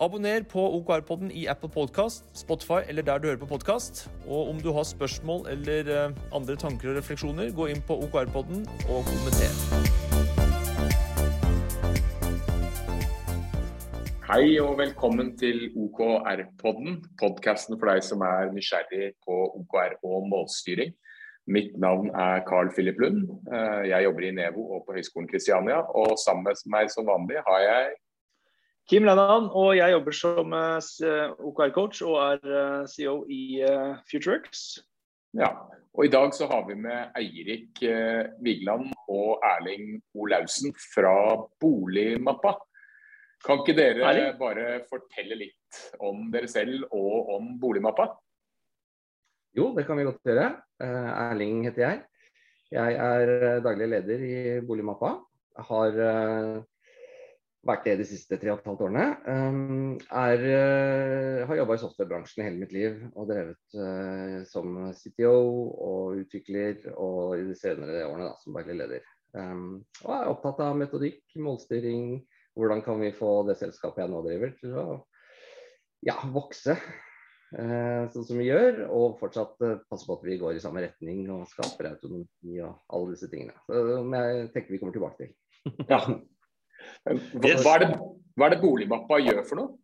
Abonner på OKR-podden i Apple Podcast, Spotify eller der du hører på podkast. Og om du har spørsmål eller eh, andre tanker og refleksjoner, gå inn på OKR-podden og kommenter. Hei og velkommen til OKR-podden, podkasten for deg som er nysgjerrig på OKR og målstyring. Mitt navn er Carl Philip Lund. Eh, Jeg jobber i Nevo og på Høgskolen Kristiania. Og sammen med meg som vanlig har jeg Kim Lennan, og jeg jobber som eh, OKR-coach og er eh, CEO i eh, Futureworks. Ja, og i dag så har vi med Eirik Vigeland og Erling Olaussen fra Boligmappa. Kan ikke dere Erling? bare fortelle litt om dere selv og om Boligmappa? Jo, det kan vi godt gjøre. Erling heter jeg. Jeg er daglig leder i Boligmappa. Jeg har vært det de siste tre og et halvt årene. Um, er, eh, har jobba i softwarebransjen hele mitt liv og drevet eh, som CTO og utvikler, og i de senere årene da, som daglig leder. Um, og er opptatt av metodikk, målstyring, hvordan kan vi få det selskapet jeg nå driver til å ja, vokse eh, sånn som vi gjør, og fortsatt eh, passe på at vi går i samme retning og skaper autonomi og alle disse tingene. Så, som jeg tenker vi kommer tilbake til. Ja. Hva, hva, er det, hva er det Boligmappa gjør for noe?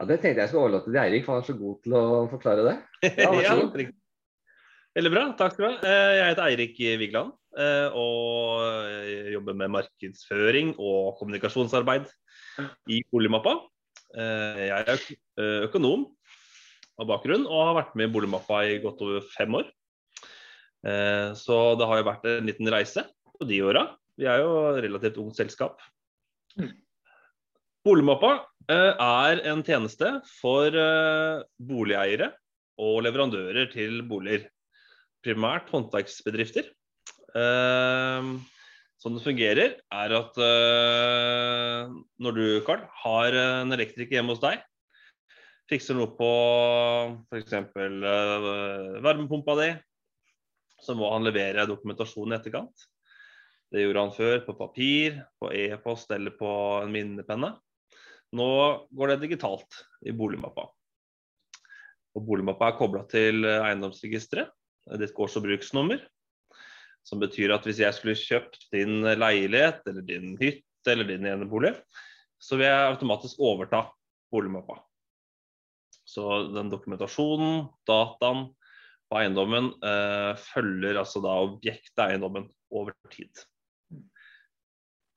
Ja, det tenkte jeg skulle overlate til Eirik, for han er så god til å forklare det. Ja, vær så god. Veldig bra, takk skal du ha. Eh, Jeg heter Eirik Vigeland eh, og jobber med markedsføring og kommunikasjonsarbeid i Boligmappa. Eh, Jeg er økonom av bakgrunn og har vært med i Boligmappa i godt over fem år. Eh, Så det har jo vært en liten reise på de åra. Vi er jo et relativt ungt selskap. Boligmappa eh, er en tjeneste for eh, boligeiere og leverandører til boliger. Primært håndverksbedrifter. Eh, sånn det fungerer, er at eh, når du, Karl, har en elektriker hjemme hos deg, fikser noe på f.eks. Varmepumpa di, så må han levere dokumentasjon i etterkant. Det gjorde han før på papir, på e-post eller på en minnepenne. Nå går det digitalt i boligmappa. Og boligmappa er kobla til eiendomsregisteret, ditt gårds- og bruksnummer. Som betyr at hvis jeg skulle kjøpt din leilighet eller din hytte eller din enebolig, så vil jeg automatisk overta boligmappa. Så den dokumentasjonen, dataen på eiendommen, eh, følger altså da objektet eiendommen over tid.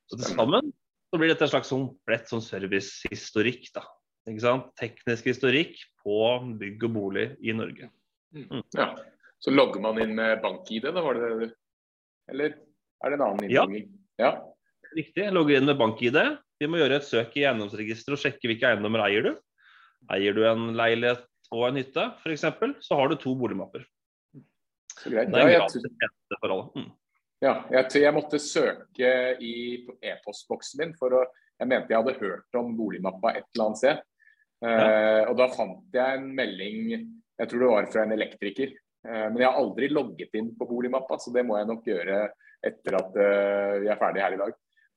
Så til sammen så blir dette en slags sånn komplett sånn servicehistorikk. da. Ikke sant? Teknisk historikk på bygg og bolig i Norge. Ja. Så logger man inn med bank-ID, da var det det? Eller er det en annen Ja. innlogging? Ja. Riktig. Logger inn med bank-ID. Vi må gjøre et søk i eiendomsregisteret og sjekke hvilke eiendommer eier du. Eier du en leilighet og en hytte f.eks., så har du to boligmapper. Så greit. Det er en jeg, gratis tjeneste for alle. Mm. Ja, jeg, jeg måtte søke i e-postboksen min, for å, jeg mente jeg hadde hørt om boligmappa et eller annet sted. Eh, og da fant jeg en melding, jeg tror det var fra en elektriker. Uh, men jeg har aldri logget inn på boligmappa, så det må jeg nok gjøre etter at uh, vi er ferdig her i dag.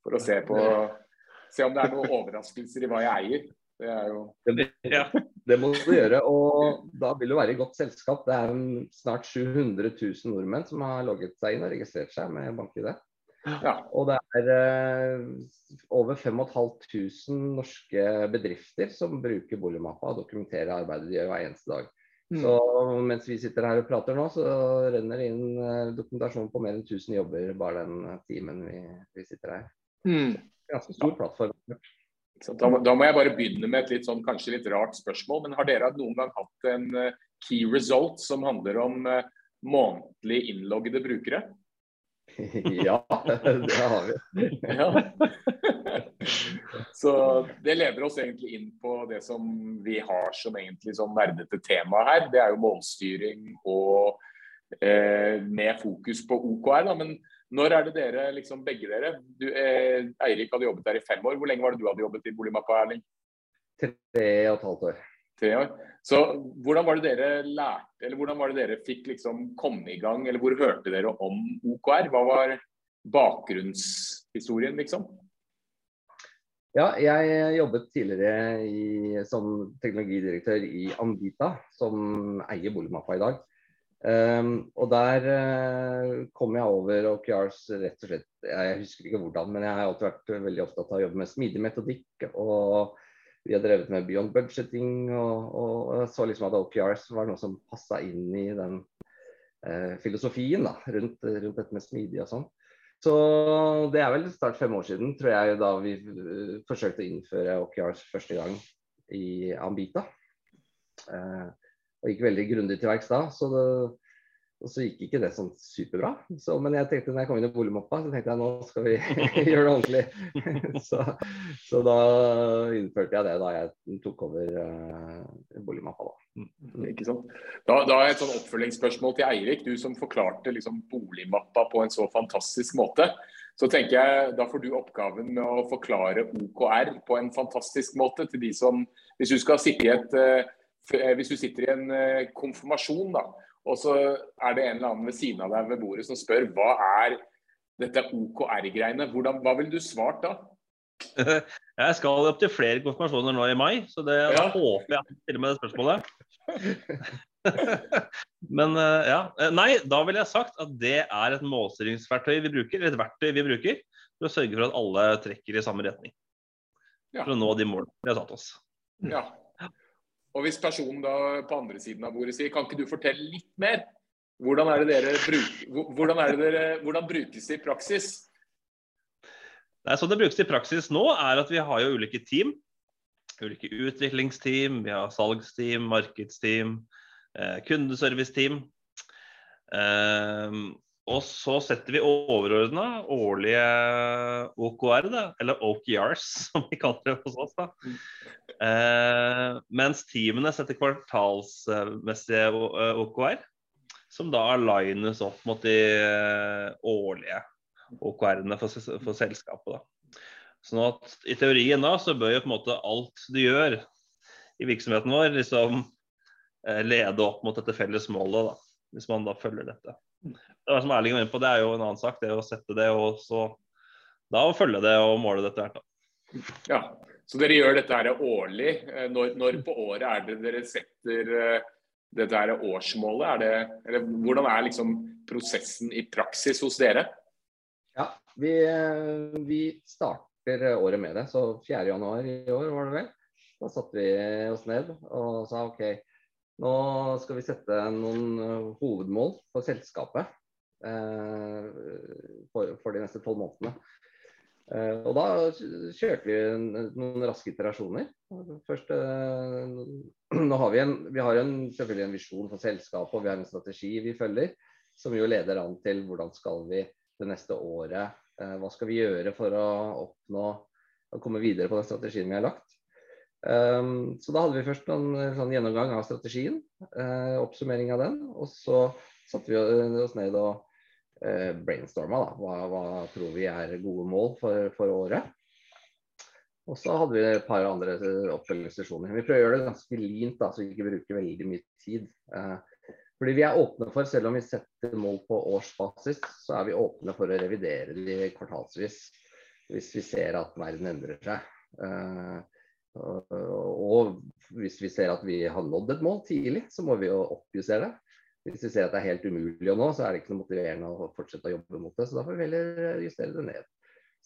For å se, på, se om det er noen overraskelser i hva jeg eier. Det er jo Det, Ja. det må du gjøre, og da vil du være i godt selskap. Det er snart 700 000 nordmenn som har logget seg inn og registrert seg med bank-ID. Ja. Og det er eh, over 5500 norske bedrifter som bruker boligmappa og dokumenterer arbeidet de gjør hver eneste dag. Mm. Så mens vi sitter her og prater nå, så renner det inn eh, dokumentasjon på mer enn 1000 jobber bare den eh, timen vi, vi sitter her. Mm. Ganske stor plattform. Så da, må- da må jeg bare begynne med et litt sånn, kanskje litt rart spørsmål. Men har dere noen gang hatt en eh, key result som handler om eh, månedlig innloggede brukere? ja, det har vi. Ja. Så det leder oss egentlig inn på det som vi har som egentlig sånn nerdete tema her. Det er jo målstyring og eh, med fokus på OKR. Da. Men når er det dere, liksom begge dere du, eh, Eirik hadde jobbet der i fem år. Hvor lenge var det du hadde jobbet i Boligmappa, Erling? Tre og et halvt år. Tre år. Så hvordan var det dere lærte, eller hvordan var det dere fikk liksom komme i gang, eller hvor hørte dere om OKR? Hva var bakgrunnshistorien, liksom? Ja, jeg jobbet tidligere i, som teknologidirektør i Andita, som eier Boligmappa i dag. Um, og der uh, kom jeg over OKRs rett og slett Jeg husker ikke hvordan, men jeg har alltid vært veldig opptatt av å jobbe med smidig metodikk. Og vi har drevet med beyond budgeting, og, og, så liksom at OKRs var noe som passa inn i den uh, filosofien da, rundt, rundt, dette med smidig og sånn. Så det er vel snart fem år siden, tror jeg, da vi uh, forsøkte å innføre OKRs første gang i Ambita. Uh, og gikk veldig grundig til verks da. Så det, og så gikk ikke det sånn superbra. Så, men jeg tenkte når jeg kom inn i boligmappa, så tenkte jeg nå skal vi gjøre det ordentlig. så, så, da innførte jeg det da jeg tok over uh, boligmappa. Da. Mm. Ikke sant? Da, da er et sånn oppfølgingsspørsmål til Eirik. Du som forklarte liksom boligmappa på en så fantastisk måte. Så tenker jeg, Da får du oppgaven med å forklare OKR på en fantastisk måte til de som Hvis du skal sitte i et uh, Eh, hvis du sitter i en eh, konfirmasjon, da, og så er det en eller annen ved siden av deg ved bordet som spør hva er dette OKR-greiene, hva ville du svart da? Jeg skal opp til flere konfirmasjoner nå i mai, så det ja. håper jeg stiller med det spørsmålet. Men eh, ja. Nei, da ville jeg sagt at det er et målstyringsverktøy vi bruker, et verktøy vi bruker for å sørge for at alle trekker i samme retning. For å nå de målene vi har satt oss. Ja. Og hvis personen da på andre siden av bordet sier kan ikke du fortelle litt mer? Hvordan, er det dere bruker, hvordan, det dere, hvordan brukes det i praksis? Nei, Sånn Det brukes i praksis nå, er at vi har jo ulike team. Ulike utviklingsteam, vi har salgsteam, markedsteam, eh, kundeserviceteam. Eh, og så setter vi overordna årlige OKR, da, eller OKRs som vi kaller det hos oss. da. Eh, mens teamene setter kvartalsmessige OKR, som da alignes opp mot de eh, årlige OKR-ene for, for, selskapet. da. Sånn at I teorien da, så bør jo på en måte alt du gjør i virksomheten vår, liksom eh, lede opp mot dette felles målet, da, hvis man da følger dette det som Erling var inne på, det er jo en annen sak. Det å sette det og så da å følge det og måle dette her. Ja, så dere gjør dette her årlig. Eh, når, når, på året er det dere setter uh, dette her årsmålet? Er det, eller, hvordan er liksom prosessen i praksis hos dere? Ja, vi, eh, vi starter året med det. Så 4.1 i år var det vel. Da satte vi oss ned og sa OK, nå skal vi sette noen eh, hovedmål for selskapet eh, for, for, de neste tolv månedene. Eh, og da kjørte vi noen raske iterasjoner. Først, eh, nå har vi, en, vi har en, selvfølgelig en visjon for selskapet og vi har en strategi vi følger, som jo leder an til hvordan skal vi det neste året eh, Hva skal vi gjøre for å oppnå å komme videre på den strategien vi har lagt. Um, så da hadde vi først en sånn gjennomgang av strategien, uh, oppsummering av den. Og så satte vi oss ned og uh, brainstorma da. Hva, hva, tror vi er gode mål for, for, året. Og så hadde vi et par andre oppfølgingssesjoner. Vi prøver å gjøre det ganske lint, da, så vi ikke bruker veldig mye tid. Uh, fordi vi er åpne for, selv om vi setter mål på årsbasis, så er vi åpne for å revidere de kvartalsvis hvis vi ser at verden endrer seg. Uh, og hvis vi ser at vi har nådd et mål tidlig, så må vi jo oppjustere det. Hvis vi ser at det er helt umulig å nå, så er det ikke noe motiverende å fortsette å jobbe mot det. Så da får vi heller justere det ned.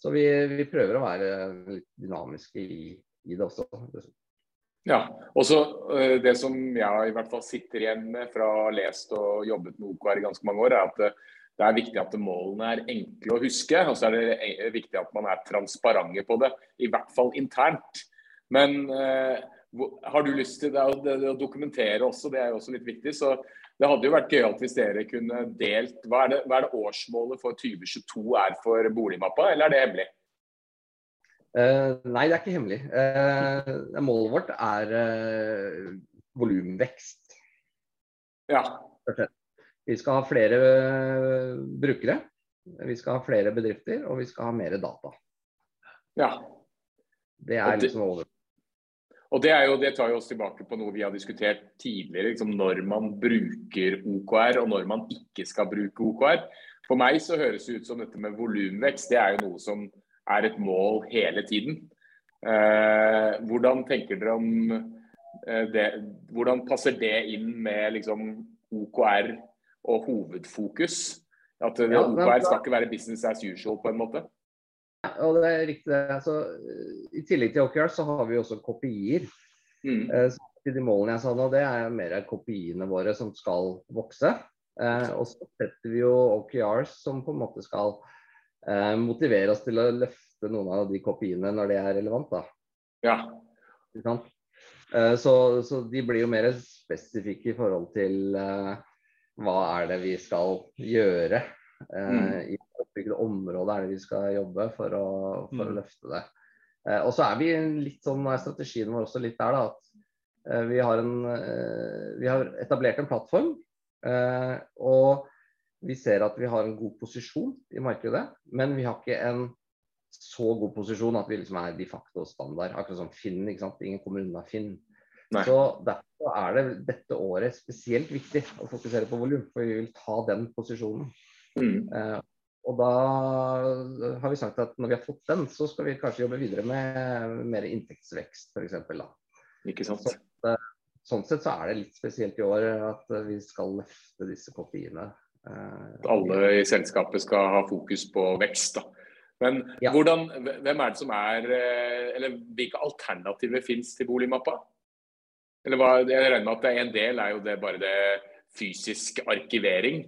Så vi, vi prøver å være litt dynamiske i, i det også. Ja, og så eh, Det som jeg i hvert fall sitter igjen med fra å ha lest og jobbet med OKR i ganske mange år, er at det, det er viktig at målene er enkle å huske. Og så er det viktig at man er transparente på det, i hvert fall internt. Men eh, har du lyst til det, det, det, å dokumentere også, det er jo også litt viktig. Så det hadde jo vært gøyalt hvis dere kunne delt hva er, det, hva er det årsmålet for 2022 er for boligmappa, eller er det hemmelig? Uh, nei, det er ikke hemmelig. Uh, målet vårt er uh, volumvekst. Ja. Vi skal ha flere brukere. Vi skal ha flere bedrifter, og vi skal ha mer data. Ja. Det er liksom over. Og det, er jo, det tar jo oss tilbake på noe vi har diskutert tidligere, liksom når man bruker OKR og når man ikke skal bruke OKR. For meg så høres det ut som dette med volumvekst, det er jo noe som er et mål hele tiden. Eh, hvordan tenker dere om eh, det? Hvordan passer det inn med liksom OKR og hovedfokus? At Ja, OKR skal ikke være business as usual, på en måte? Og det er riktig. det. Altså, I tillegg til OKR så har vi også kopier. Mm. Eh, så de målene jeg sa nå, det er mer kopiene våre som skal vokse. Eh, og så setter vi jo OKRs som på en måte skal eh, motivere oss til å løfte noen av de kopiene når det er relevant. da. Ja. Eh, så, så de blir jo mer spesifikke i forhold til eh, hva er det vi skal gjøre. eh, I hvilket område er det vi skal jobbe for å, for å Mm. løfte det. Eh, og så er vi litt sånn, er strategien vår også litt der da, at eh, vi, har en, eh, vi har etablert en plattform. eh, og vi ser at vi har en god posisjon i markedet, men vi har ikke en så god posisjon at vi liksom er de facto standard. Akkurat som Finn. ikke sant? Ingen kommer unna Finn. Nei. Så Derfor er det dette året spesielt viktig å fokusere på volum, for vi vil ta den posisjonen. Mm. Eh, og da har vi sagt at når vi har fått den, så skal vi kanskje jobbe videre med mer inntektsvekst f.eks. Ikke sant? Sånn sett så er det litt spesielt i år at vi skal løfte disse kopiene. Eh, At alle i selskapet skal ha fokus på vekst. Da. Men Ja. hvordan, hvem er det som er eh, Eller hvilke alternativer fins til boligmappa? Eller hva, jeg regner med at det en del er jo det bare det fysisk arkivering.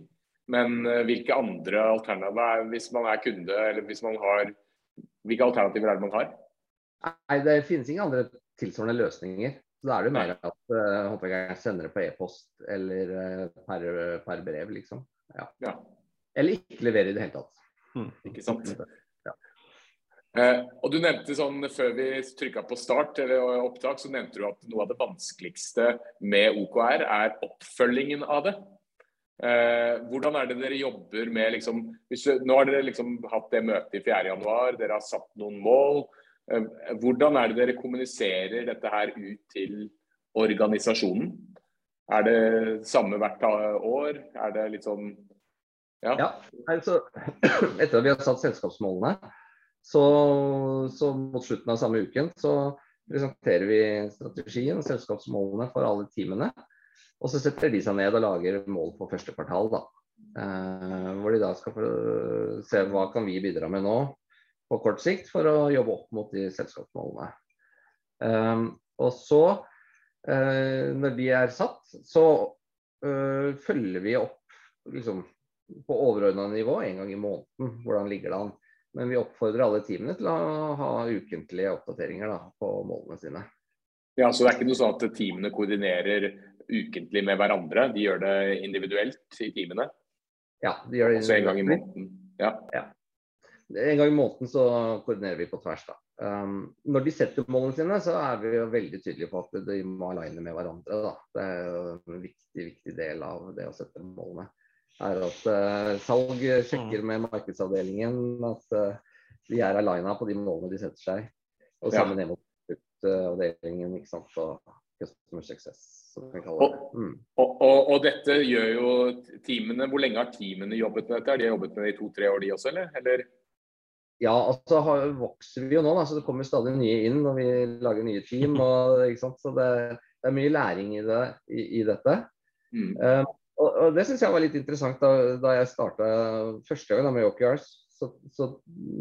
Men eh, hvilke andre alternativer er, hvis man er kunde, eller hvis man har Hvilke alternativer er det man har? Nei, det finnes ingen andre tilsvarende løsninger. Så Da er det jo mer at uh, håndverkeren sender det på e-post eller uh, per, per brev, liksom. Ja. Ja. Eller ikke leverer i det hele tatt. Ikke sant? Eh, og du nevnte sånn Før vi trykka på start eller opptak, så nevnte du at noe av det vanskeligste med OKR er oppfølgingen av det. Eh, hvordan er det dere jobber med liksom, hvis, Nå har dere liksom hatt det møtet i 4.1, dere har satt noen mål. Eh, hvordan er det dere kommuniserer dette her ut til organisasjonen? Er det samme hvert år? Er det litt sånn Ja. Ja, altså, Etter at vi har satt selskapsmålene, så, så mot slutten av samme uken så presenterer vi strategien og selskapsmålene for alle teamene. Og så setter de seg ned og lager mål for første kvartal. da. Eh, hvor de da skal se hva kan vi bidra med nå på kort sikt for å jobbe opp mot de selskapsmålene. Eh, og så, eh, når de er satt, så eh, følger vi opp liksom, på overordna nivå en gang i måneden. Hvordan ligger det an? Men vi oppfordrer alle teamene til å ha ukentlige oppdateringer da, på målene sine. Ja, så det er ikke noe sånn at teamene koordinerer ukentlig med hverandre. De gjør det individuelt i timene. Ja, de gjør det Også en gang i måneden. Ja. En gang i måneden så koordinerer vi på tvers. da. Um, når de setter målene sine, så er vi jo veldig tydelige på at de må aligne med hverandre. da. Det er jo en viktig, viktig del av det å sette målene. er at uh, Salg sjekker med markedsavdelingen at uh, de er alina på de målene de setter seg. Og Ja. sammen ned mot produktavdelingen ikke sant? og customer success, som vi kaller det. Mm. Og, og, og dette gjør jo teamene Hvor lenge har teamene jobbet med dette? Har de jobbet med det i to-tre år, de også, eller? eller? Ja, altså har, vokser vi jo nå, da, så det kommer stadig nye inn når vi lager nye team. Og? Så det, det er mye læring i, det, i, i dette. Mm. Eh, og, og det syns jeg var litt interessant da, da jeg starta første gang da, med OKRs. Så, så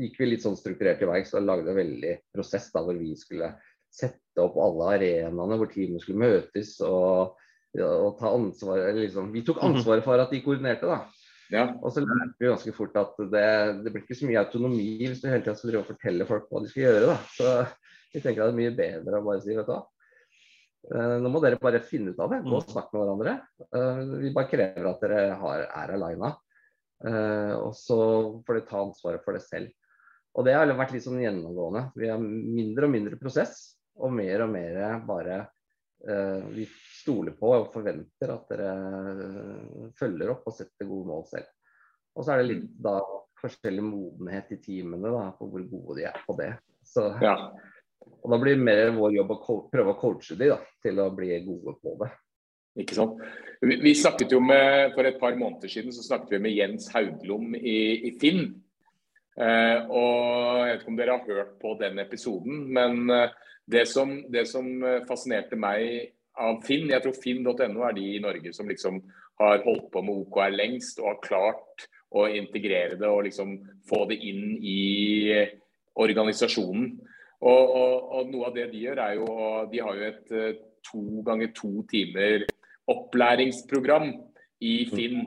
gikk vi litt sånn strukturert i verks og lagde en veldig prosess da, hvor vi skulle sette opp alle arenaene hvor teamene skulle møtes og, og ta ansvar. Liksom, vi tok ansvaret for at de koordinerte. da. Ja. Og så lærte vi ganske fort at det, det blir ikke så mye autonomi hvis du hele tida skal drive og fortelle folk hva de skal gjøre. da. Så vi tenker at det er mye bedre å bare si vet du hva. eh, Nå må dere bare finne ut av det. Gå og snakke med hverandre. Eh, Vi bare krever at dere har, er alina. Eh, Og så får dere ta ansvaret for det selv. Og det har vært litt sånn gjennomgående. Vi har mindre og mindre prosess, og mer og mer bare eh, vi stoler på og forventer at dere eh, følger opp og setter gode mål selv. Og så er det litt da forskjellig modenhet i teamene da, på hvor gode de er på det. Så, Ja. og da blir det mer vår jobb å prøve å coache de da, til å bli gode på det. Ikke sant? Vi, vi snakket jo med, For et par måneder siden så snakket vi med Jens Haudlom i, i Finn. Eh, og Jeg vet ikke om dere har hørt på den episoden, men eh, det, som, det som eh, fascinerte meg av Finn Jeg tror finn.no er de i Norge som liksom har holdt på med OKR lengst og har klart å integrere det og liksom få det inn i eh, organisasjonen. Og, og, og Noe av det de gjør, er jo De har jo et eh, to ganger to timer opplæringsprogram i Finn.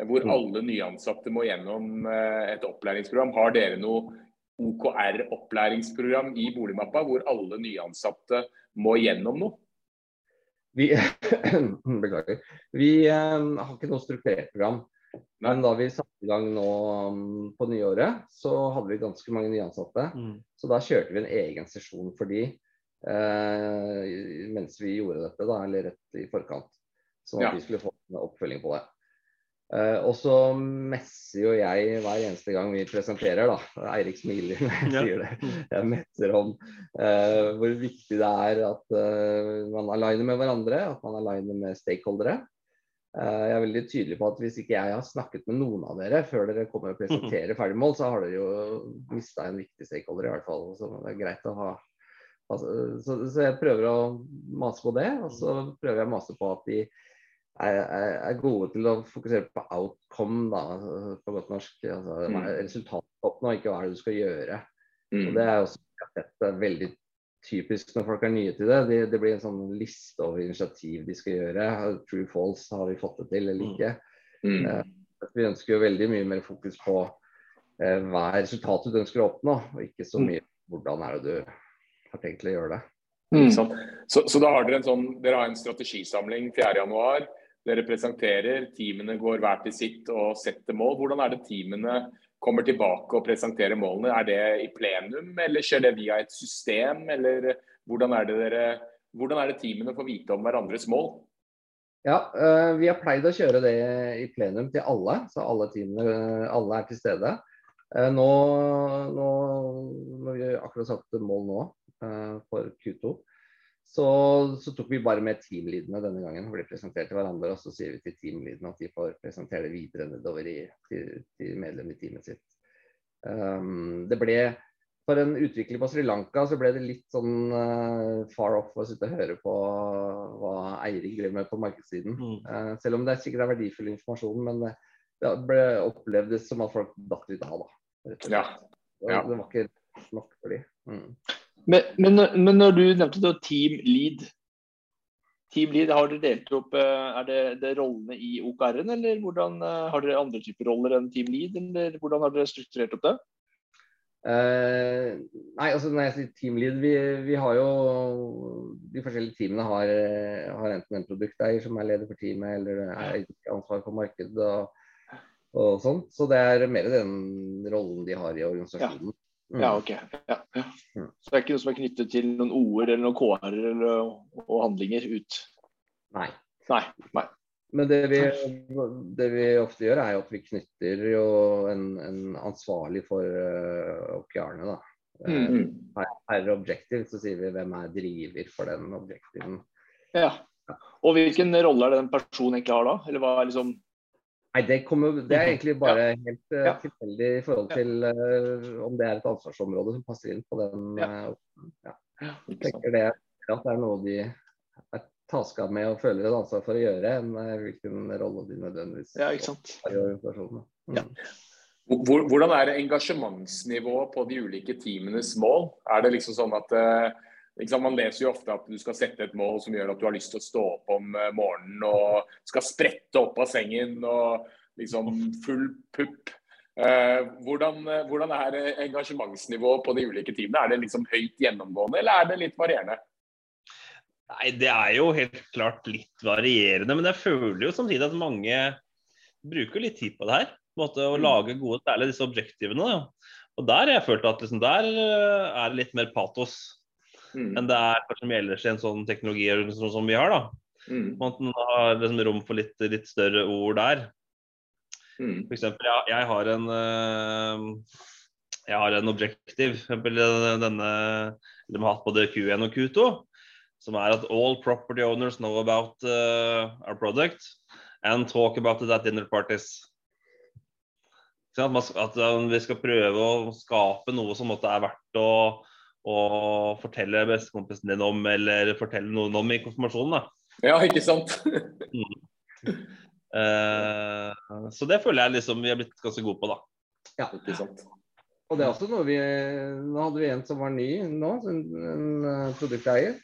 Hvor alle nyansatte må gjennom et opplæringsprogram. Har dere noe OKR-opplæringsprogram i Boligmappa hvor alle nyansatte må gjennom noe? Vi, beklager. Vi eh, har ikke noe strukturert program. Men da vi satte i gang nå um, på nyåret, så hadde vi ganske mange nyansatte. Mm. Så da kjørte vi en egen sesjon for de eh, mens vi gjorde dette, da, eller rett i forkant. Sånn at Ja. de skulle få en oppfølging på det. Eh, og så messer jo jeg hver eneste gang vi presenterer, da. Eirik smiler når jeg Ja. sier det. Jeg messer om uh, hvor viktig det er at uh, man aligner med hverandre, at man aligner med stakeholdere. Eh, jeg er veldig tydelig på at hvis ikke jeg har snakket med noen av dere før dere kommer og presenterer ferdigmål, så har dere jo mista en viktig stakeholder i hvert fall. Så det er greit å ha altså, så, så jeg prøver å mase på det, og så prøver jeg å mase på at de er, er, er gode til å fokusere på outcome, da, på godt norsk. Altså, mm. Resultatoppnå, ikke hva er det du skal gjøre. Og Mm. det er også er veldig typisk når folk er nye til det. Det, det blir en sånn liste over initiativ de skal gjøre. True false, har vi fått det til eller Mm. ikke? Mm. At Vi ønsker jo veldig mye mer fokus på eh, hva er resultatet du ønsker å oppnå, og ikke så mye hvordan er det du har tenkt å gjøre det. Mm. Så, så da har dere en sånn, dere har en strategisamling 4.1. Dere presenterer, teamene går hver til sitt og setter mål. Hvordan er det teamene kommer tilbake og presenterer målene? Er det i plenum, eller skjer det via et system? Eller hvordan er det, dere, hvordan er det teamene får vite om hverandres mål? Ja, eh, vi har pleid å kjøre det i plenum til alle, så alle teamene alle er til stede. Eh, Nå, nå når vi akkurat satt mål nå eh, for Q2, så, så tok vi bare med teamleadene denne gangen. hvor De presenterte hverandre, og så sier vi til teamleadene at de får presentere det videre nedover i, til, til medlem i teamet sitt. Um, det ble for en utvikler på Sri Lanka så ble det litt sånn uh, far off å sitte og høre på hva Eirik driver med på markedssiden. Mm. Uh, selv om det sikkert er verdifull informasjon, men det, det ble opplevdes som at folk datt litt av, da. rett og. Ja. Ja. Det var ikke nok for dem. Mm. Men, men, men når du nevnte det, team lead. Team lead, Har dere delt opp eh, Er det, det rollene i OKR-en, eller hvordan eh, har dere andre typer roller enn team lead? Eller hvordan har dere strukturert opp det? Uh, nei, altså når jeg sier teamlead, vi, vi har jo De forskjellige teamene har, har enten en produkteier som er leder for teamet, eller er ansvar for markedet og, og sånt. Så det er mer den rollen de har i organisasjonen. Mm. Ja, ok. Ja, ja. Mm. Så det er ikke noe som er knyttet til noen ord eller noen KR eller, og handlinger ut? Nei. Nei. nei. Men det vi, det vi ofte gjør, er at vi knytter jo en, en ansvarlig for uh, OKR-ene. da. Eh, Mm. Mm. Per objektiv så sier vi hvem er driver for den objektiven. Ja. Og hvilken rolle er det den personen egentlig har da? Eller hva er liksom Nei, det, kommer, det er egentlig bare helt uh, Ja. tilfeldig i forhold til uh, om det er et ansvarsområde som passer inn på den. Ja. Uh, ja. Jeg tenker det at det er noe de er taska med og føler et ansvar for å gjøre, enn uh, hvilken rolle de nødvendigvis Ja, ikke sant. har i organisasjonen. Mm. Ja. Hvordan er engasjementsnivået på de ulike teamenes mål? Er det liksom sånn at eh, sant, Man leser jo ofte at du skal sette et mål som gjør at du har lyst til å stå opp om eh, morgenen og skal sprette opp av sengen og liksom full pupp. Eh, hvordan, eh, hvordan er engasjementsnivået på de ulike teamene? Er det liksom høyt gjennomgående, eller er det litt varierende? Nei, det er jo helt klart litt varierende, men jeg føler jo samtidig at mange bruker litt tid på det her. På en måte Å lage gode, særlig disse objektivene. Da. Og der har jeg følt at liksom, der er det litt mer patos. Mm. enn det er kanskje som ellers i en sånn teknologiorganisasjon som vi har. da. Mm. Man har liksom rom for litt, litt større ord der. Mm. For eksempel, jeg, jeg har en eh, jeg har en objektiv, for eksempel denne de har hatt både Q1 og Q2, som er at all property owners know about uh, our product and talk about it at dinner parties. At. Man At vi skal prøve å skape noe som måtte er verdt å, å fortelle bestekompisen din om, eller fortelle noen om i konfirmasjonen. da. Ja, ikke sant? Eh, så det føler jeg liksom vi har blitt ganske gode på, da. Ja. ikke sant? Og det er også noe vi Nå hadde vi en som var ny nå, en, en eh, produkteier.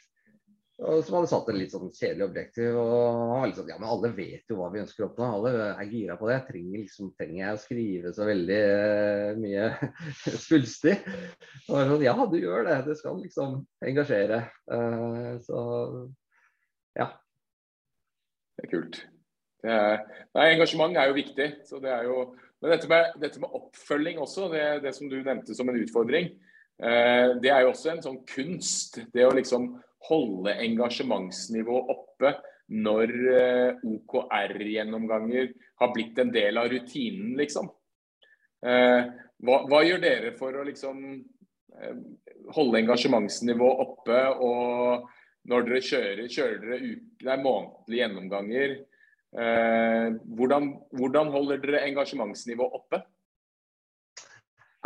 Som hadde satt en litt sånn kjedelig objektiv. Og han var litt sånn Ja, men alle vet jo hva vi ønsker å oppnå. Alle er gira på det. Jeg trenger, liksom, trenger jeg å skrive så veldig uh, mye svulstig? Sånn, ja, du gjør det. Det skal liksom engasjere. Uh, så ja. Det er kult. Det er, nei, engasjement er jo viktig. så det er jo men dette med, dette med oppfølging også, det, det som du nevnte som en utfordring, uh, det er jo også en sånn kunst. Det å liksom holde engasjementsnivået oppe når eh, OKR-gjennomganger har blitt en del av rutinen, liksom. Eh, hva, hva gjør dere for å liksom eh, holde engasjementsnivået oppe? Og når dere kjører, kjører dere uke, månedlige gjennomganger. Eh, hvordan, hvordan holder dere engasjementsnivået oppe?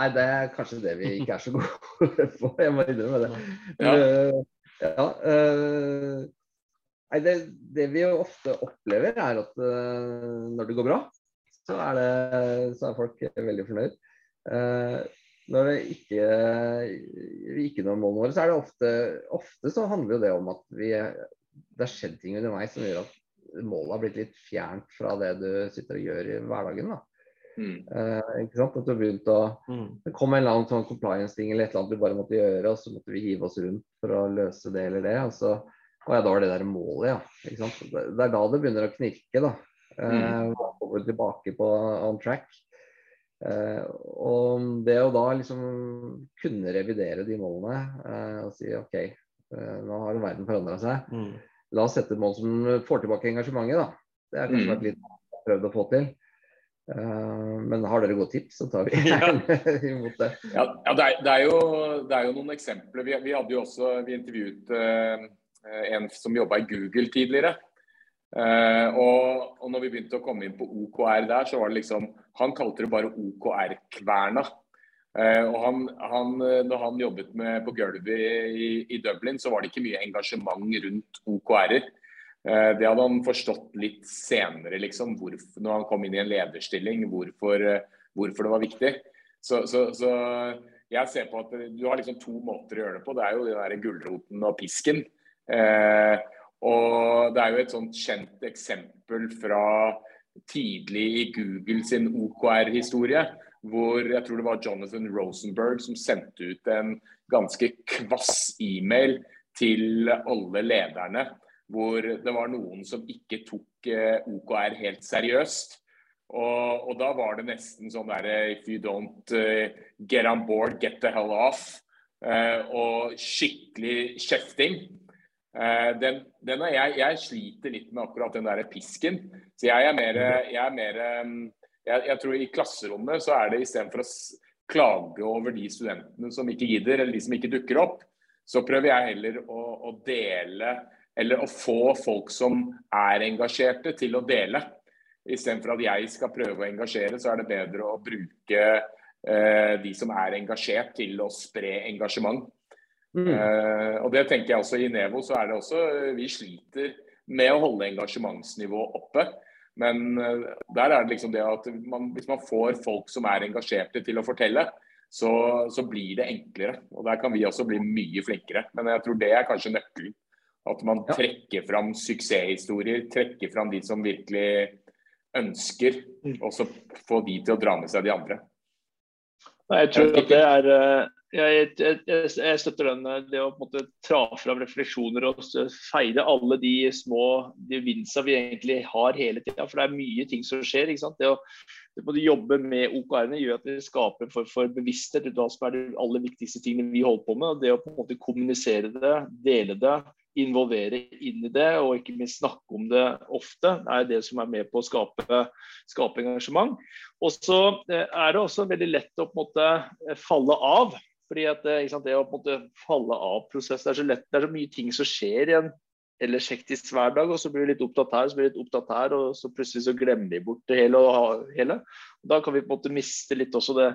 Nei, det er kanskje det vi ikke er så gode på. Jeg må innrømme det. Ja. Ja, eh, nei, det, det vi jo ofte opplever, er at eh, når det går bra, så er, det, så er folk veldig fornøyd. Uh, når det ikke, vi ikke når målene våre, så er det ofte, ofte så handler det om at vi, det har skjedd ting underveis som gjør at målet har blitt litt fjernt fra det du sitter og gjør i hverdagen. da. Mm. Eh, ikke sant? At du har begynt å Det kom en eller annen sånn compliance-ting eller et eller annet vi bare måtte gjøre, og så måtte vi hive oss rundt for å løse det eller det. Og så og ja, da var det der målet, ja. Ikke sant? Det, er da det begynner å knirke, da. Eh, over tilbake på on track. Eh, og det å da liksom kunne revidere de målene eh, og si OK, eh, nå har verden forandra seg. Mm. La oss sette et mål som får tilbake engasjementet, da. Det har kanskje Mm. vært litt prøvd å få til. Eh, men har dere gode tips, så tar vi gjerne imot det. Ja, ja det, er, det, er jo, det er jo noen eksempler. Vi, vi hadde jo også vi intervjuet eh, en som jobba i Google tidligere. Eh, og, og når vi begynte å komme inn på OKR der, så var det liksom Han kalte det bare OKR-kverna. Eh, og han, han, eh, når han jobbet med, på gulvet i, i Dublin, så var det ikke mye engasjement rundt OKR-er. Eh, det hadde han forstått litt senere, liksom, hvorfor, når han kom inn i en lederstilling, hvorfor, eh, hvorfor det var viktig. Så, så, så jeg ser på at du har liksom to måter å gjøre det på. Det er jo den der gulroten og pisken. Eh, og det er jo et sånt kjent eksempel fra tidlig i Google sin OKR-historie, hvor jeg tror det var Jonathan Rosenberg som sendte ut en ganske kvass e-mail til alle lederne, hvor det var noen som ikke tok eh, OKR helt seriøst. Og, og da var det nesten sånn derre If you don't eh, get on board, get the hell off. Eh, og skikkelig kjefting. Eh, den, den jeg, jeg sliter litt med akkurat den der pisken. Så jeg er mer, jeg, er mer um, jeg, jeg tror i klasserommet så er det istedenfor å klage over de studentene som ikke gidder, eller de som ikke dukker opp, så prøver jeg heller å, å dele, eller å få folk som er engasjerte, til å dele. Istedenfor at jeg skal prøve å engasjere, så er det bedre å bruke eh, de som er engasjert, til å spre engasjement. Mm. Eh, og det tenker jeg også i Nevo, så er det også Vi sliter med å holde engasjementsnivået oppe. Men eh, der er det liksom det at man, hvis man får folk som er engasjerte til å fortelle, så, så blir det enklere. Og der kan vi også bli mye flinkere. Men jeg tror det er kanskje nøkkelen. At man Ja. trekker fram suksesshistorier, trekker fram de som virkelig ønsker, og så få de til å dra med seg de andre. Nei, Jeg tror at det er, eh, Jeg, jeg, jeg, støtter den. Det å på en måte tra fram refleksjoner og feire alle de små gevinstene vi egentlig har hele tida. For det er mye ting som skjer. ikke sant? Det å, det å jobbe med OKR-ene gjør at vi skaper en form for bevissthet av hva som er de aller viktigste tingene vi holder på med. og Det å på en måte kommunisere det, dele det, involvere inn i det og ikke minst snakke om det ofte, er det som er med på å skape, skape engasjement. Og så eh, er det også veldig lett å måte eh, falle av. fordi at eh, sant, Det å måte falle av prosess, det er så lett, det er så mye ting som skjer i en ellers hektisk hverdag, og så blir du litt opptatt her, så blir du litt opptatt her, og så plutselig så glemmer vi bort det hele. Og hele. Da kan vi på en måte miste litt også det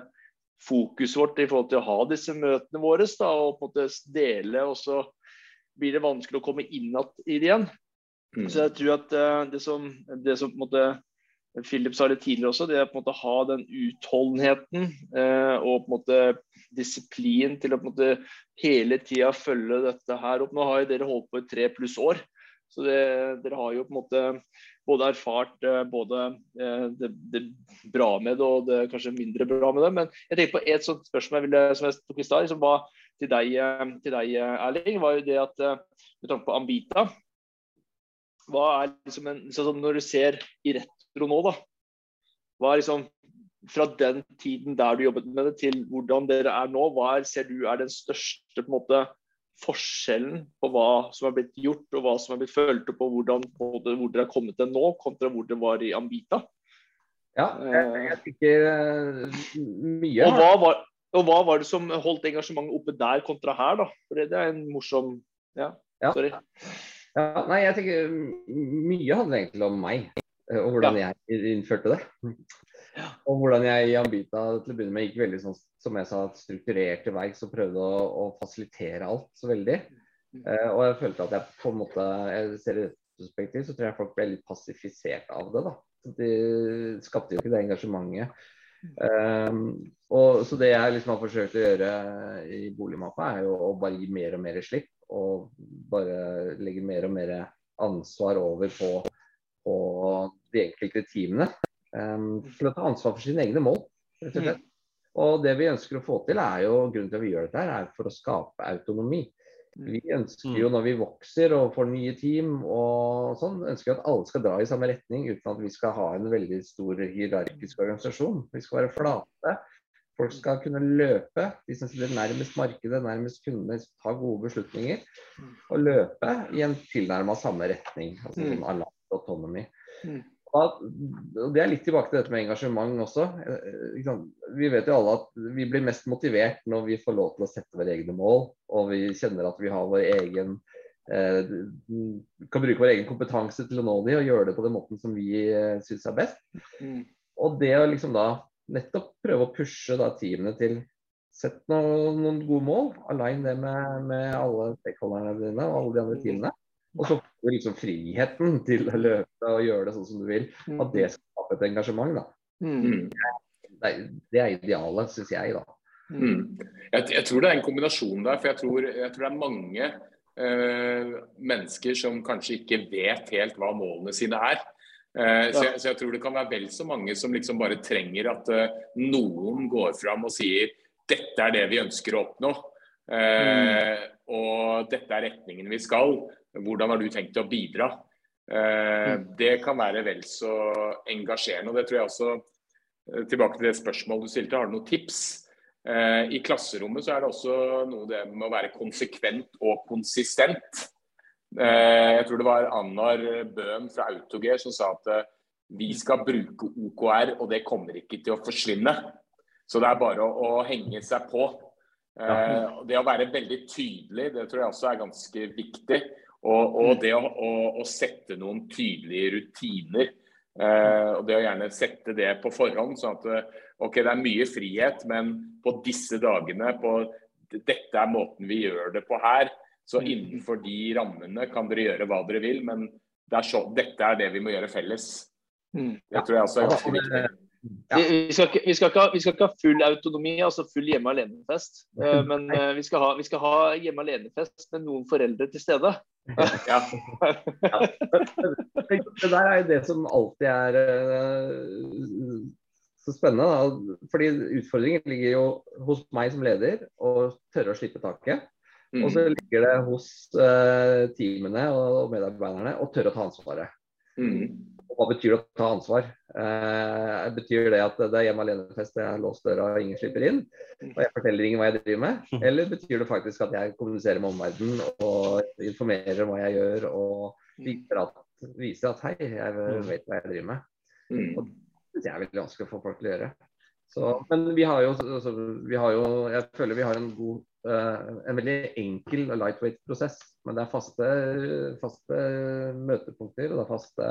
fokuset vårt i forhold til å ha disse møtene våre, da, og på en måte dele også blir det vanskelig å komme inn i det igjen. Mm. Så jeg tror at uh, det som, det som på en måte Philip sa litt tidligere også, det er på en måte å ha den utholdenheten eh, og på en måte disiplin til å på en måte hele tida følge dette her opp. Nå har jo dere holdt på i tre pluss år, så det, dere har jo på en måte både erfart uh, både det, det, bra med det og det kanskje mindre bra med det. Men jeg tenker på et sånt spørsmål jeg ville, som jeg tok i stad. Liksom, hva, til deg, eh, til deg, eh, Erling, var jo det at eh, med tanke på Ambita hva er liksom en, sånn Når du ser i retro nå, da. Hva er liksom fra den tiden der du jobbet med det, til hvordan dere er nå, hva er, ser du er den største på en måte, forskjellen på hva som er blitt gjort, og hva som er blitt følt opp, og hvordan, hvor dere har kommet til nå, kontra hvor det var i Ambita? Ja, jeg, jeg tenker mye. Og hva var, og Hva var det som holdt engasjementet oppe der kontra her, da? For det er en morsom Ja, ja. sorry. Ja, nei, jeg tenker Mye handler egentlig om meg, eh, og hvordan ja. jeg innførte det. Og hvordan jeg i Ambita til å begynne med gikk veldig sånn, som jeg sa, strukturert til verks og prøvde å, å, fasilitere alt så veldig. Uh, og jeg følte at jeg på en måte jeg ser det retrospektiv, så tror jeg folk ble litt passifisert av det. da. De skapte jo ikke det engasjementet Um, og, så det jeg liksom har forsøkt å gjøre i boligmappa, er jo å bare gi mer og mer slipp. Og bare legge mer og mer ansvar over på, på de enkelte teamene. Um, for å ta ansvar for sine egne mål, rett og slett. Og det vi ønsker å få til, er jo grunnen til at vi gjør dette, her, er for å skape autonomi. Vi ønsker jo når vi vokser og får nye team og sånn, ønsker at alle skal dra i samme retning uten at vi skal ha en veldig stor hierarkisk organisasjon. Vi skal være flate. Folk skal kunne løpe. De som sitter nærmest markedet, nærmest kundene, ta gode beslutninger. Og løpe i en tilnærma samme retning. Altså sånn aligned autonomy. Mm. Det er litt tilbake til dette med engasjement også. Eh, vi vet jo alle at vi blir mest motivert når vi får lov til å sette våre egne mål, og vi kjenner at vi har vår egen eh, kan bruke vår egen kompetanse til å nå de og gjøre det på den måten som vi eh, syns er best. Mm. Og det å liksom da nettopp prøve å pushe da teamene til Sett noen, noen gode mål. Align det med, med alle stakeholderne dine og alle de andre teamene. Og så får du liksom friheten til å løpe og gjøre det sånn som du vil. Mm. At det skaper et engasjement, da. Mm. Det, er, det er idealet, syns jeg, da. Mm. Jeg, jeg, tror det er en kombinasjon der. For jeg tror, jeg tror det er mange øh, mennesker som kanskje ikke vet helt hva målene sine er. Uh, så, jeg, så, jeg, tror det kan være vel så mange som liksom bare trenger at uh, noen går fram og sier dette er det vi ønsker å oppnå. Uh, mm. Og dette er retningen vi skal. Hvordan har du tenkt å bidra? Eh, mm. Det kan være vel så engasjerende. og det tror jeg også eh, Tilbake til det spørsmålet du stilte, har du noen tips? Eh, I klasserommet så er det også noe det med å være konsekvent og konsistent. Jeg tror det var Annar Bøhm fra Autogear som sa at vi skal bruke OKR, og det kommer ikke til å forsvinne. Så det er bare å, å henge seg på. Det å være veldig tydelig, det tror jeg også er ganske viktig. Og, og mm. det å, å, å, sette noen tydelige rutiner. Eh, og det å gjerne sette det på forhånd. sånn at eh, ok, det er mye frihet, men på disse dagene, på dette er måten vi gjør det på her. Så mm. innenfor de rammene kan dere gjøre hva dere vil, men det er så, dette er det vi må gjøre felles. Mm. Det tror jeg også er ganske viktig. Ja. Vi, skal ikke, vi, skal ha, vi, skal ikke, ha, full autonomi, altså full hjemme alene-fest. Uh, men uh, vi, skal ha, vi, skal ha, hjemme alene-fest med noen foreldre til stede. ja. ja. Det der er jo det som alltid er uh, så spennende. Da. Fordi utfordringen ligger jo hos meg som leder å tørre å slippe taket. Mm. Og så ligger det hos uh, teamene og medarbeiderne å tørre å ta ansvaret. Mm. Og hva betyr det å ta ansvar? Eh, betyr det at det er hjemme alene-fest, jeg har låst døra og ingen slipper inn? Og jeg forteller ingen hva jeg driver med? Eller betyr det faktisk at jeg kommuniserer med omverdenen og informerer om hva jeg gjør og viser at, viser at hei, jeg vet hva jeg driver med? Og Det er veldig vanskelig å få folk til å gjøre. Så, men vi har, jo, altså, vi har jo Jeg føler vi har en god uh, en veldig enkel og lightweight prosess. Men det er faste, faste møtepunkter og det er faste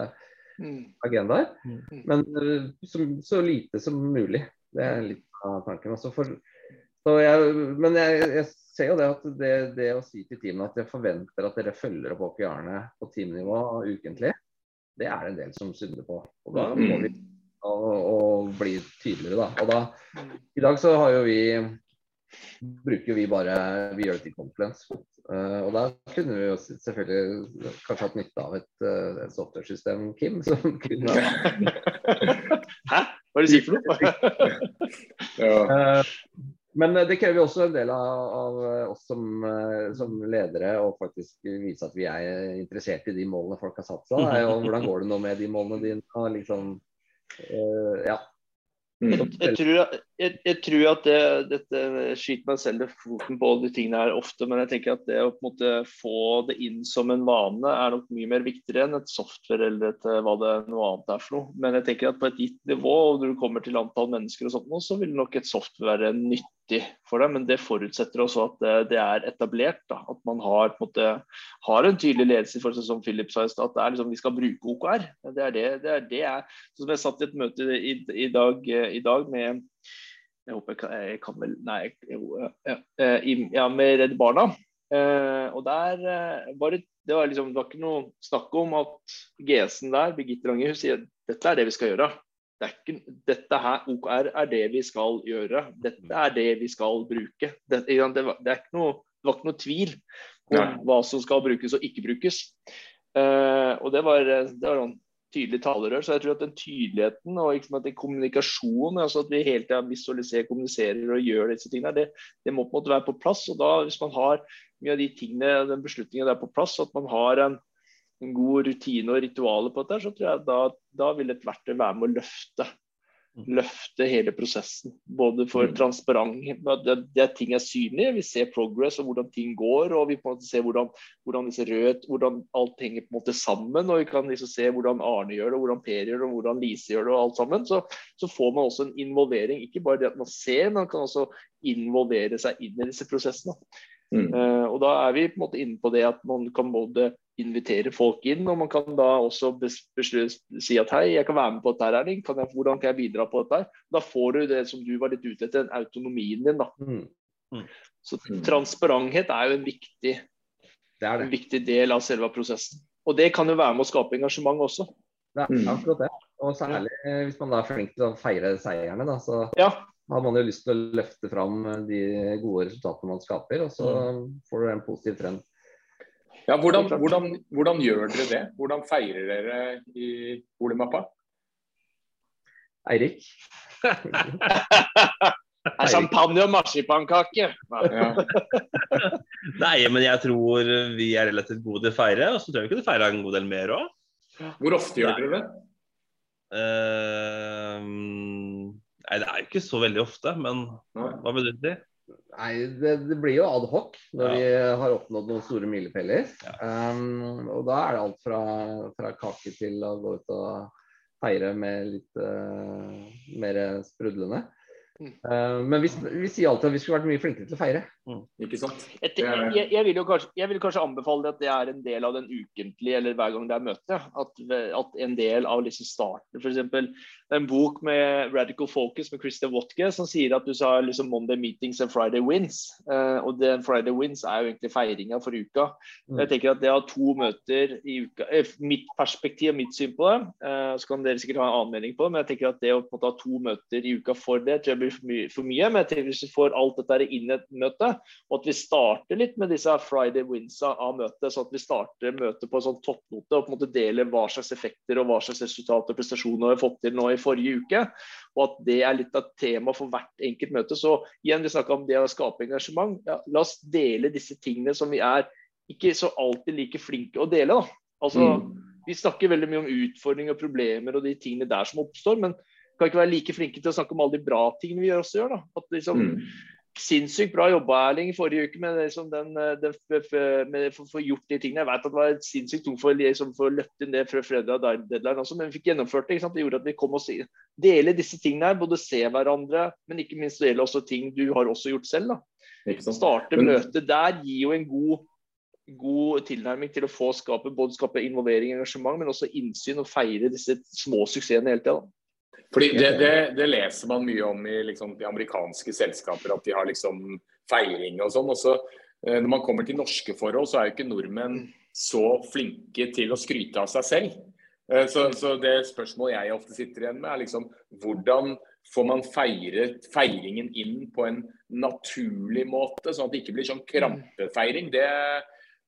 agendaer. Mm. Men uh, som, så lite som mulig. Det er litt av tanken. For, så jeg, men jeg, jeg ser jo det at det, det å si til teamene at jeg forventer at dere følger opp Åke på teamnivå ukentlig, det er det en del som synder på. Og da må vi og, og bli tydeligere, da. Og da, I dag så har jo vi bruker vi bare vi gjør det til Confluence. Uh, og da kunne vi jo selvfølgelig kanskje hatt nytte av et, uh, et software-system, Kim, som kunne Hæ? Hva er det du sier for noe? Ja. Uh, men det krever jo også en del av, av oss som, som, ledere å faktisk vise at vi er interessert i de målene folk har satt seg. Og hvordan går det nå med de målene dine? Liksom, ja. Mm. Jeg, jeg, tror, jeg, jeg tror at det, dette skyter meg selv i foten på de tingene her ofte, men jeg tenker at det å på en måte få det inn som en vane er nok mye mer viktigere enn et software eller et, hva det noe annet er for noe. Men jeg tenker at på et gitt nivå, og når du kommer til antall mennesker og sånt, så vil nok et software være nyttig for deg, men det forutsetter også at det, det er etablert. Da. At man har, på en måte, har en tydelig ledelse for seg som Philip sa i stad, at det er liksom, vi skal bruke OKR. Det er det, det, er det jeg, som jeg satt i et møte i, i, dag, i dag med jeg håper jeg kan, jeg kan vel Nei, jo, ja, ja, med Redd Barna. Eh, og der eh, var det, det, var liksom, det var ikke noe snakk om at GS-en der, Birgitte Lange, hun sier dette er det vi skal gjøre. Det ikke, dette her, OKR er det vi skal gjøre. Dette er det vi skal bruke. Det, det, var, det, noe, det var ikke noe tvil om Nei. hva som skal brukes og ikke brukes. Eh, og det var, det var noen tydelig talerør. Så jeg tror at den tydeligheten og liksom at den kommunikasjonen, altså at vi hele tida visualiserer, kommuniserer og gjør disse tingene, det, det, må på en måte være på plass. og da Hvis man har mye av de tingene, den beslutningen der på plass, at man har en, en god rutine og ritualer på dette, så tror jeg da, da vil et verktøy være med å løfte løfte hele prosessen. Både for Mm. transparent det, det ting er synlige, vi ser progress og hvordan ting går. Og vi på en måte ser hvordan, hvordan, disse rød, hvordan alt henger på en måte sammen. Og vi kan liksom se hvordan Arne gjør det, hvordan Per gjør det, og hvordan Lise gjør det. og alt sammen. Så, så får man også en involvering. Ikke bare det at man ser, men man kan også involvere seg inn i disse prosessene. Mm. Uh, og da er vi på en måte inne på det at man kan både invitere folk inn, og man kan da også si at hei, jeg kan være med på dette her, Erling. Kan jeg, hvordan kan jeg bidra på dette? her? Da får du det som du var litt ute etter, den autonomien din. da. Mm, Så Mm. transparenthet er jo en viktig, det er en viktig del av selve prosessen. Og det kan jo være med å skape engasjement også. Det er Mm. akkurat det. Og særlig eh, hvis man da er flink til å feire seierne, da, så Ja, har man jo lyst til å løfte fram de gode resultatene man skaper, og så får du en positiv trend. Ja, hvordan, hvordan, hvordan gjør dere det? Hvordan feirer dere i Boligmappa? Eirik? det er champagne og marsipankake. Ja. Nei, men jeg tror vi er relativt gode til å feire, og så tror jeg vi kunne feira en god del mer òg. Hvor ofte gjør dere det? nei, det er jo ikke så veldig ofte, men Nei. hva vil du si? Nei, det, det blir jo ad hoc når Ja. vi har oppnådd noen store milepæler. Um, og da er det alt fra, fra kake til å gå ut og feire med litt uh, mer sprudlende. Mm. Uh, men vi, vi sier alltid at vi skulle vært mye flinkere til å feire. Ikke sant? Jeg, jeg, jeg, vil jo kanskje, jeg vil kanskje anbefale at det er en del av den ukentlige, eller hver gang det er møte. At, at en del av liksom starten F.eks. en bok med Radical Focus med Christian Wotke som sier at du sa liksom Monday meetings and Friday wins. Eh, og den Friday wins er jo egentlig feiringa for uka. Mm. Jeg tenker at det å ha to møter i uka eh, Mitt perspektiv og mitt syn på det, eh, så kan dere sikkert ha en annen mening på det, men jeg tenker at det å på en måte, ha to møter i uka for det, tror jeg blir for mye. For mye men jeg tenker hvis du får alt dette inn i et møte, Og at vi starter litt med disse Friday winsa av møtet, så at vi starter møtet på en sånn toppnote og på en måte deler hva slags effekter og hva slags resultater og prestasjoner vi har fått til nå i forrige uke. Og at det er litt av temaet for hvert enkelt møte. Så igjen, vi snakka om det å skape engasjement. Ja, la oss dele disse tingene som vi er ikke så alltid like flinke å dele. da. Altså, mm. Vi snakker veldig mye om utfordringer og problemer og de tingene der som oppstår, men kan ikke være like flinke til å snakke om alle de bra tingene vi også gjør. da. At liksom, mm. Sinnssykt bra jobba Erling forrige uke med, liksom, den, eh, den, med å få gjort de tingene. Jeg vet at det var sinnssykt tungt for, liksom, for å løfte inn det fra fredag deadline også, men vi fikk gjennomført det. Det gjorde at vi kom og deler disse tingene her. Både se hverandre, men ikke minst dele også ting du har også gjort selv. da. Starte møtet der gir jo en god god tilnærming til å få skape, både skape involvering og engasjement, men også innsyn og feire disse små suksessene hele tida. Fordi det, det, det, leser man mye om i liksom, de amerikanske selskaper, at de har liksom feiring og sånn. Og så eh, når man kommer til norske forhold, så er jo ikke nordmenn så flinke til å skryte av seg selv. Eh, så, så det spørsmålet jeg ofte sitter igjen med, er liksom hvordan får man feiret feiringen inn på en naturlig måte, sånn at det ikke blir sånn krampefeiring. Det,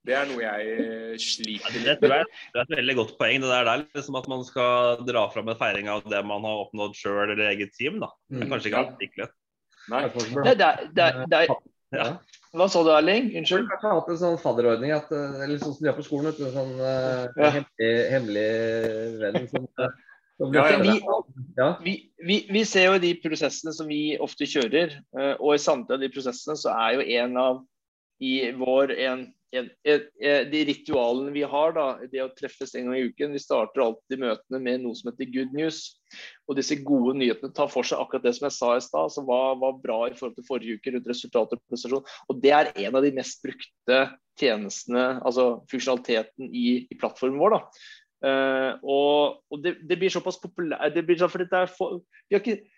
det er noe jeg sliter med. Det, er et veldig godt poeng. Det der, liksom at man skal dra fram en feiring av det man har oppnådd sjøl eller eget team. Da. Det er mm. kanskje ikke alltid virkelig. Nei. Det, det, det, det, ja. Hva sa du, Erling? Unnskyld? Jeg har hatt en sånn fadderordning, at, eh, eller sånn som de har på skolen. En sånn uh, ja. hemmelig, hemmelig venn som, som ja, vi, vi, vi, vi, ser jo de prosessene som vi ofte kjører, uh, og i samtlige av de prosessene så er jo en av i vår en de ritualene vi har, da, det å treffes en gang i uken Vi starter alltid møtene med noe som heter good news. Og disse gode nyhetene tar for seg akkurat det som jeg sa i stad, som var, var, bra i forhold til forrige uke rundt resultat og prestasjon. Og det er en av de mest brukte tjenestene, altså funksjonaliteten i, i plattformen vår. da. Uh, og, og det, det, blir såpass populært det blir sånn, for det er for, vi har ikke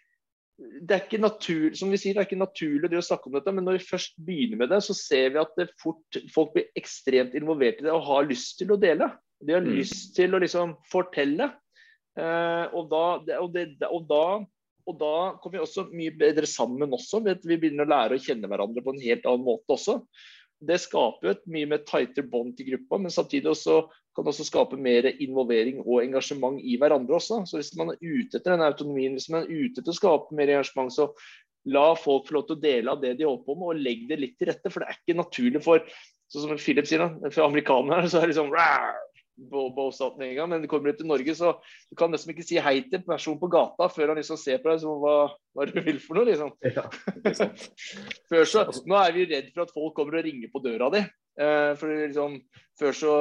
det er ikke natur, som vi sier, det er ikke naturlig å snakke om dette, men når vi først begynner med det, så ser vi at det fort, folk blir ekstremt involvert i det og har lyst til å dele. De har mm. lyst til å liksom fortelle. Eh, og, da, og, det, og, da, og, da, kommer vi også mye bedre sammen også. Vi begynner å lære å kjenne hverandre på en helt annen måte også det skaper jo et mye mer tighter bånd til gruppa, men samtidig også, kan også skape mer involvering og engasjement i hverandre også. Så hvis man er ute etter den autonomien, hvis man er ute etter å skape mer engasjement, så la folk få lov til å dele av det de holder på med, og legg det litt til rette. For det er ikke naturlig for sånn som Philip sier, da, for amerikanere så er det liksom gang, men kommer du til Norge, så du kan nesten ikke si hei til en person på gata før han liksom ser på deg som hva, hva du vil for noe, liksom. Ja, før så, nå er vi redd for at folk kommer og ringer på døra di. Eh, for liksom, før så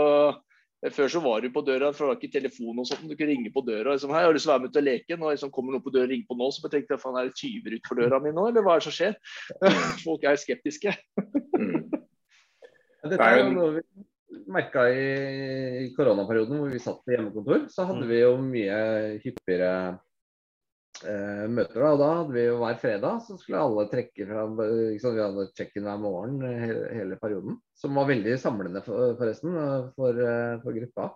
før så var du på døra, for det var ikke telefon og sånt. Du kunne ringe på døra. Liksom, hei, har du lyst til å være med ut og leke? Nå liksom, kommer noen på døra og ringer på nå, så jeg tenkte jeg, faen, er det tyver utenfor døra mi nå, eller hva er det som skjer? Folk er skeptiske. mm. Dette er jo noe vi merka i koronaperioden hvor vi satt på hjemmekontor, så hadde mm. vi jo mye hyppigere møter. Da. Og da hadde vi jo hver fredag så skulle alle trekke fra liksom, Vi hadde check-in hver morgen hele, hele, perioden. Som var veldig samlende for, forresten for, eh, for gruppa.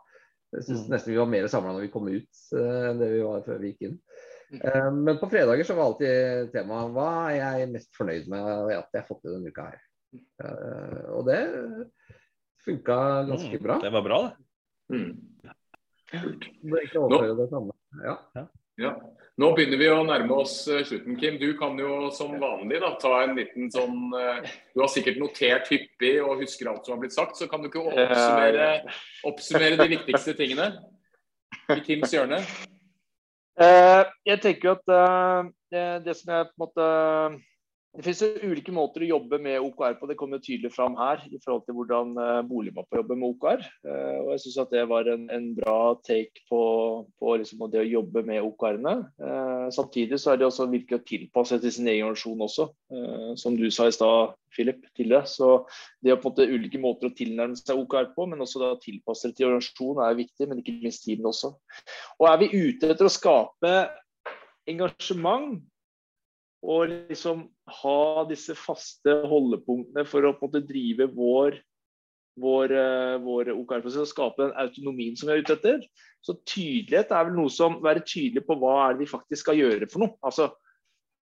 Jeg syns mm. nesten vi var mer samla når vi kom ut eh, enn det vi var før vi gikk inn. Mm. Eh, men på fredager så var alltid temaet hva er jeg mest fornøyd med at jeg har fått til denne uka her. Og det funka ganske mm, bra. Det var bra, det. Mm. Nå, ja. Ja. Nå begynner vi å nærme oss eh, slutten, Kim. Du kan jo som vanlig da, ta en liten sånn uh, Du har sikkert notert hyppig og husker alt som har blitt sagt, så kan du ikke oppsummere, oppsummere de viktigste tingene i Kims hjørne? Jeg tenker jo at det, det, som jeg på en måte det finnes jo ulike måter å jobbe med OKR på. Det kommer tydelig fram her i forhold til hvordan uh, Boligmappa jobber med OKR. Uh, og jeg syns at det var en, en, bra take på, på liksom det å jobbe med OKR-ene. Uh, samtidig så er det også viktig å tilpasse til sin egen organisasjon også, som du sa i stad, Philip. tidligere. Så det å på en måte ulike måter å tilnærme seg OKR på, men også da tilpasse det til organisasjonen er viktig, men ikke minst tiden også. Og er vi ute etter å skape engasjement og liksom ha disse faste holdepunktene for å på en måte drive vår vår, uh, vår OKR-prosess og skape den autonomien som vi er ute etter. Så tydelighet er vel noe som være tydelig på hva er det vi faktisk skal gjøre for noe. Altså,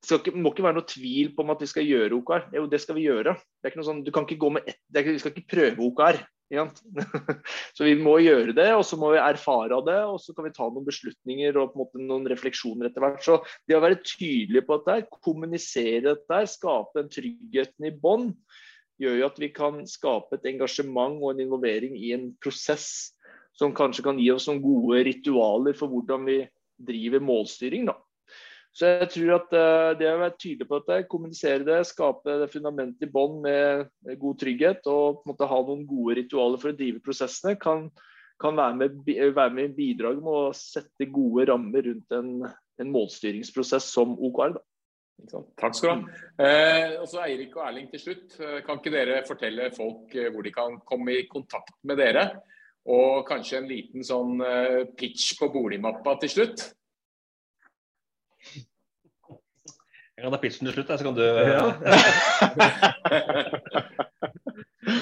det ikke, må ikke være noe tvil på om at vi skal gjøre OKR. Jo, det skal vi gjøre. Det er ikke noe sånn, du kan ikke gå med ett, Vi skal ikke prøve OKR. så vi må gjøre det, og så må vi erfare det, og så kan vi ta noen beslutninger og på en måte noen refleksjoner etter hvert. Så det å være tydelig på dette, kommunisere dette, skape den tryggheten i bånn, gjør jo at vi kan skape et engasjement og en involvering i en prosess som kanskje kan gi oss noen gode ritualer for hvordan vi driver målstyring. da. Så jeg tror at uh, det å være tydelig på dette, kommunisere det, skape det fundamentet i bånn med, god trygghet og på en måte ha noen gode ritualer for å drive prosessene, kan, kan være, med, være med i bidrag med å sette gode rammer rundt en, en målstyringsprosess som OKR. Da. Takk skal du ha. Eh, også Eirik og Erling til slutt. Eh, kan ikke dere fortelle folk eh, hvor de kan komme i kontakt med dere? Og kanskje en liten sånn eh, pitch på boligmappa til slutt? Jeg kan ta pitchen til slutt, så kan du ja.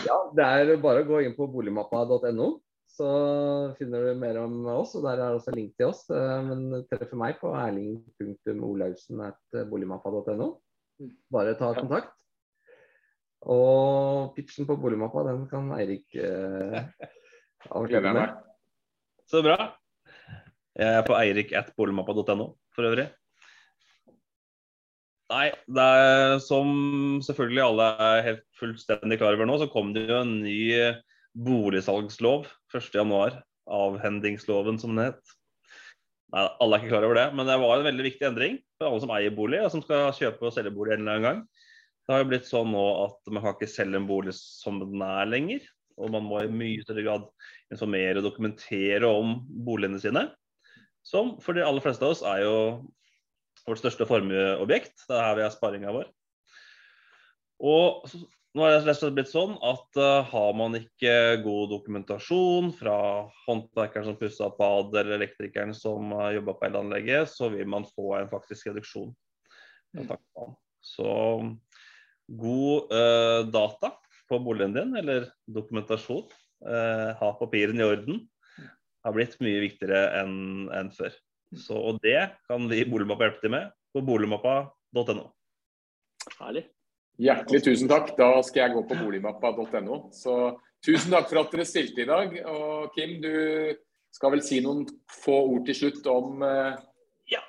ja, det er bare å gå inn på boligmappa.no. Så finner du mer om oss, og der er også link til oss. Eh, men treffer meg på erling.olausen.boligmappa.no. Bare ta kontakt. Og pitchen på boligmappa, den kan Eirik eh, avslutte med. Så bra. Jeg er på eirik.boligmappa.no for øvrig. Nei, det er som selvfølgelig alle er helt fullstendig klar over nå, så kom det jo en ny boligsalgslov 1.1. Avhendingsloven, som den het. Nei, alle er ikke klar over det, men det var en veldig viktig endring for alle som eier bolig, og som skal kjøpe og selge bolig en eller annen gang. Det har jo blitt sånn nå at man kan ikke selge en bolig som den er lenger. Og man må i mye større grad informere og dokumentere om boligene sine. Som for de aller fleste av oss er jo vårt største formueobjekt. Det er her vi har sparinga vår. Og nå er det blitt sånn at uh, har man ikke god dokumentasjon fra håndverkeren som pussa bad, eller elektrikeren som uh, jobba på elanlegget, så vil man få en faktisk reduksjon. Mm. Så god uh, data på boligen din, eller dokumentasjon, uh, ha papirene i orden, har blitt mye viktigere enn en før. Så, og det kan vi i Boligmappa hjelpe til med på boligmappa.no. Herlig. Hjertelig tusen takk. Da skal jeg gå på boligmappa.no. Så tusen takk for at dere stilte i dag. Og Kim, du skal vel si noen få ord til slutt om uh... Ja,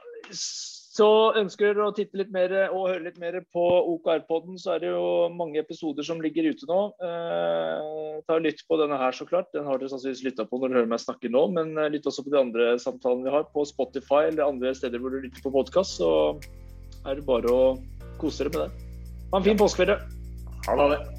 så ønsker dere å titte litt mer og høre litt mer på OKR-podden, så er det jo mange episoder som ligger ute nå. Eh, ta Lytt på denne her, så klart. Den har dere sannsynligvis lytta på når dere hører meg snakke nå. Men eh, lytt også på de andre samtalene vi har på Spotify eller andre steder hvor du lytter på podkast. Så er det bare å kose dere med det. Ha en fin påskeferie. Ha det.